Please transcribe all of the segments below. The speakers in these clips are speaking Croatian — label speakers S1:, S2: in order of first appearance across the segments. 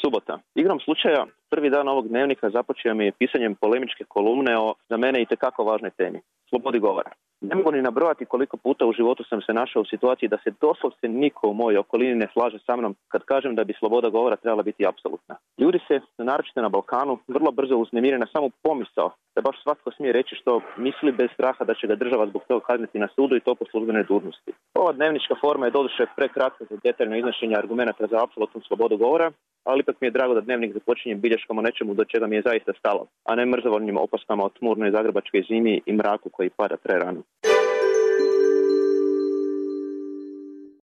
S1: Subota. Igrom slučaja, prvi dan ovog dnevnika započeo mi je pisanjem polemičke kolumne o za mene i tekako važnoj temi. Slobodi govora. Ne mogu ni nabrojati koliko puta u životu sam se našao u situaciji da se doslovce niko u mojoj okolini ne slaže sa mnom kad kažem da bi sloboda govora trebala biti apsolutna. Ljudi se, naročito na Balkanu, vrlo brzo uznemire na samu pomisao da baš svatko smije reći što misli bez straha da će ga država zbog toga kazniti na sudu i to po službenoj dužnosti. Ova dnevnička forma je doduše prekratka za detaljno iznošenje argumenata za apsolutnu slobodu govora, ali ipak mi je drago da dnevnik započinje bilješkom o nečemu do čega mi je zaista stalo, a ne mrzovoljnim opaskama o tmurnoj zagrebačkoj zimi i mraku koji pada prerano.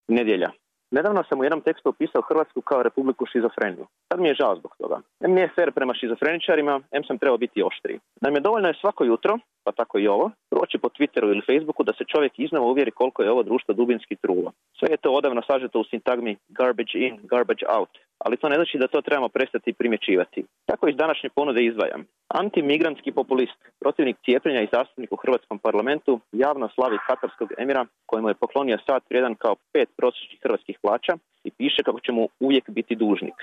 S1: Nedjelja. Nedavno sam u jednom tekstu opisao Hrvatsku kao republiku šizofreniju. Sad mi je žao zbog toga. Em nije fair prema šizofreničarima, em sam trebao biti oštriji. Naime, dovoljno je svako jutro, pa tako i ovo, proći po Twitteru ili Facebooku da se čovjek iznova uvjeri koliko je ovo društvo dubinski trulo. Sve je to odavno sažeto u sintagmi garbage in, garbage out, ali to ne znači da to trebamo prestati primjećivati. Tako iz današnje ponude izdvajam. Antimigrantski populist, protivnik cijepljenja i zastupnik u Hrvatskom parlamentu, javno slavi katarskog emira kojemu je poklonio sat vrijedan kao pet prosječnih hrvatskih plaća i piše kako će mu uvijek biti dužnik.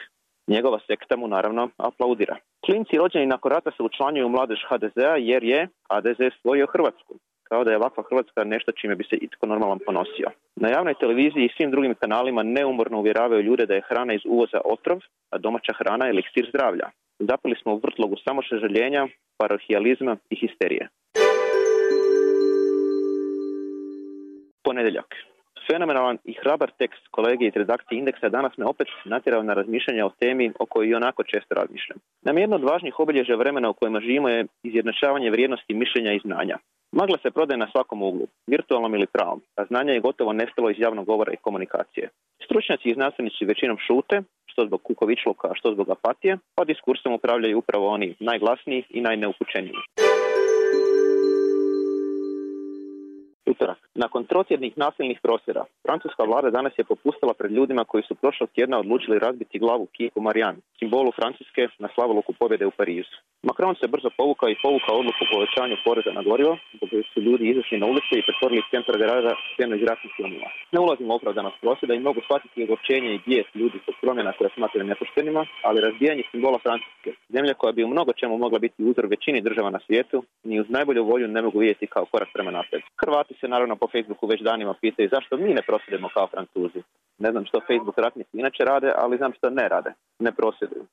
S1: Njegova sekta mu naravno aplaudira. Klinci rođeni nakon rata se učlanjuju u mladež HDZ-a jer je HDZ stvorio Hrvatsku kao da je ovakva Hrvatska nešto čime bi se itko normalan ponosio. Na javnoj televiziji i svim drugim kanalima neumorno uvjeravaju ljude da je hrana iz uvoza otrov, a domaća hrana je eliksir zdravlja. Zapili smo u vrtlogu samo željenja, parohijalizma i histerije. Ponedjeljak. Fenomenalan i hrabar tekst kolege iz redakcije Indeksa danas me opet natjerao na razmišljanje o temi o kojoj i onako često razmišljam. Nam jedno od važnijih obilježja vremena u kojima živimo je izjednačavanje vrijednosti mišljenja i znanja. Magla se prodaje na svakom uglu, virtualnom ili pravom, a znanje je gotovo nestalo iz javnog govora i komunikacije. Stručnjaci i znanstvenici većinom šute, što zbog kukovičluka, što zbog apatije, pa diskursom upravljaju upravo oni najglasniji i najneupućeniji. Utorak. Nakon trotjednih nasilnih prosvjeda, francuska vlada danas je popustila pred ljudima koji su prošlog tjedna odlučili razbiti glavu Kijevu Marijan, simbolu Francuske na slavoluku pobjede u Parizu. Macron se brzo povukao i povukao odluku o povećanju poreza na gorivo, zbog su ljudi izašli na ulice i pretvorili centar grada scenu iz ratnih filmova. Ne ulazimo u opravdanost prosvjeda i mogu shvatiti ogorčenje i bijes ljudi zbog promjena koje smatraju nepoštenima, ali razbijanje simbola Francuske, zemlja koja bi u mnogo čemu mogla biti uzor većini država na svijetu, ni uz najbolju volju ne mogu vidjeti kao korak prema naprijed. Hrvati se naravno po Facebooku već danima pitaju zašto mi ne prosvjedimo kao Francuzi. Ne znam što Facebook ratnici inače rade, ali znam što ne rade. Ne prosvjeduju.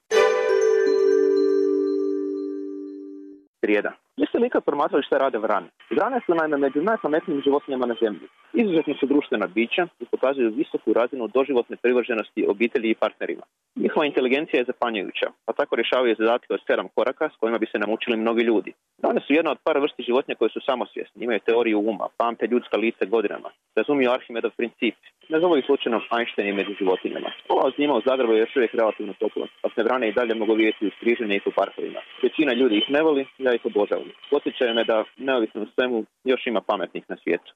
S1: Srijeda. Jeste li ikad promatrali šta rade vrane? Vrane su naime među najpametnijim životinjama na zemlji. Izuzetno su društvena bića i pokazuju visoku razinu doživotne privrženosti obitelji i partnerima. Njihova inteligencija je zapanjujuća, pa tako rješavaju zadatke od sedam koraka s kojima bi se namučili mnogi ljudi. One su jedna od par vrsti životinja koje su samosvjesni, imaju teoriju uma, pamte ljudska lice godinama, razumiju Arhimedov princip, ne zovu ih slučajno Einstein među životinjama. Ova zima u Zagrebu je još uvijek relativno topla, pa se vrane i dalje mogu vidjeti u striženje i u parkovima. Većina ljudi ih ne voli, ja ih obožavam. Posjećaju me da, neovisno u svemu, još ima pametnih na svijetu.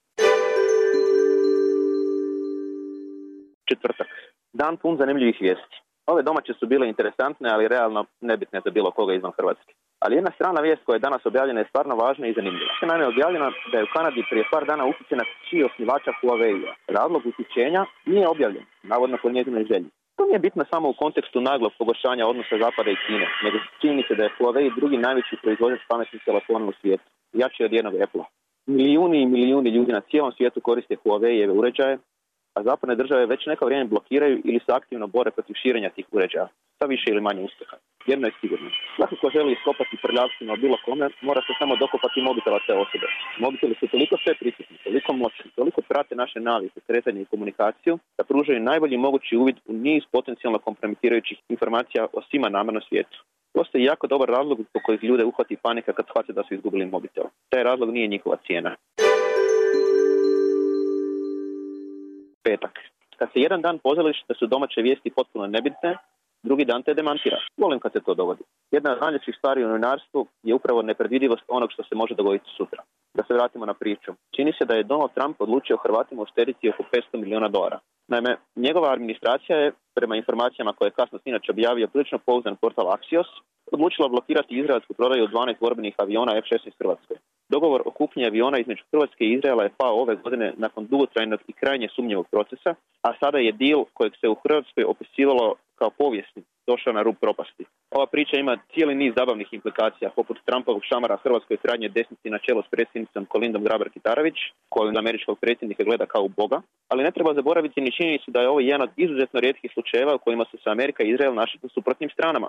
S1: Četvrtak. Dan pun zanimljivih vijesti. Ove domaće su bile interesantne, ali realno nebitne za bilo koga izvan Hrvatske. Ali jedna strana vijest koja je danas objavljena je stvarno važna i zanimljiva. Naime, objavljena da je u Kanadi prije par dana uhićena čiji osnivača Huawei-a. Razlog uhićenja nije objavljen, navodno po njezinoj želji. To nije bitno samo u kontekstu naglog pogoršanja odnosa Zapada i Kine, nego čini se da je Huawei drugi najveći proizvođač pametnih telefona u svijetu, jači od jednog Apple. Milijuni i milijuni ljudi na cijelom svijetu koriste Huawei-eve uređaje, a zapadne države već neko vrijeme blokiraju ili se aktivno bore protiv širenja tih uređaja, sa više ili manje uspjeha. Jedno je sigurno. Svako ko želi iskopati prljavstvima bilo kome, mora se samo dokopati mobitela te osobe. Mobiteli su toliko sve prisutni, toliko moćni, toliko prate naše navike, kretanje i komunikaciju, da pružaju najbolji mogući uvid u niz potencijalno kompromitirajućih informacija o svima nama na svijetu. Postoji jako dobar razlog po kojih ljude uhvati panika kad shvate da su izgubili mobitel. Taj razlog nije njihova cijena. Petak. Kad se jedan dan pozališ da su domaće vijesti potpuno nebitne, drugi dan te demantira. Volim kad se to dogodi. Jedna od najljepših stvari u novinarstvu je upravo nepredvidivost onog što se može dogoditi sutra. Da se vratimo na priču. Čini se da je Donald Trump odlučio Hrvatima uštediti oko 500 milijuna dolara. Naime, njegova administracija je, prema informacijama koje je kasno sinoć objavio prilično pouzdan portal Axios, odlučila blokirati izraelsku prodaju 12 borbenih aviona F-16 Hrvatskoj. Dogovor o kupnji aviona između Hrvatske i Izraela je pao ove godine nakon dugotrajnog i krajnje sumnjivog procesa, a sada je deal kojeg se u Hrvatskoj opisivalo kao povijesni došao na rub propasti. Ova priča ima cijeli niz zabavnih implikacija, poput Trumpovog šamara Hrvatskoj sradnje desnici na čelo s predsjednicom Kolindom Grabar-Kitarović, koju američkog predsjednika gleda kao Boga, ali ne treba zaboraviti ni činjenicu da je ovo jedan od izuzetno rijetkih slučajeva u kojima su se Amerika i Izrael našli u suprotnim stranama.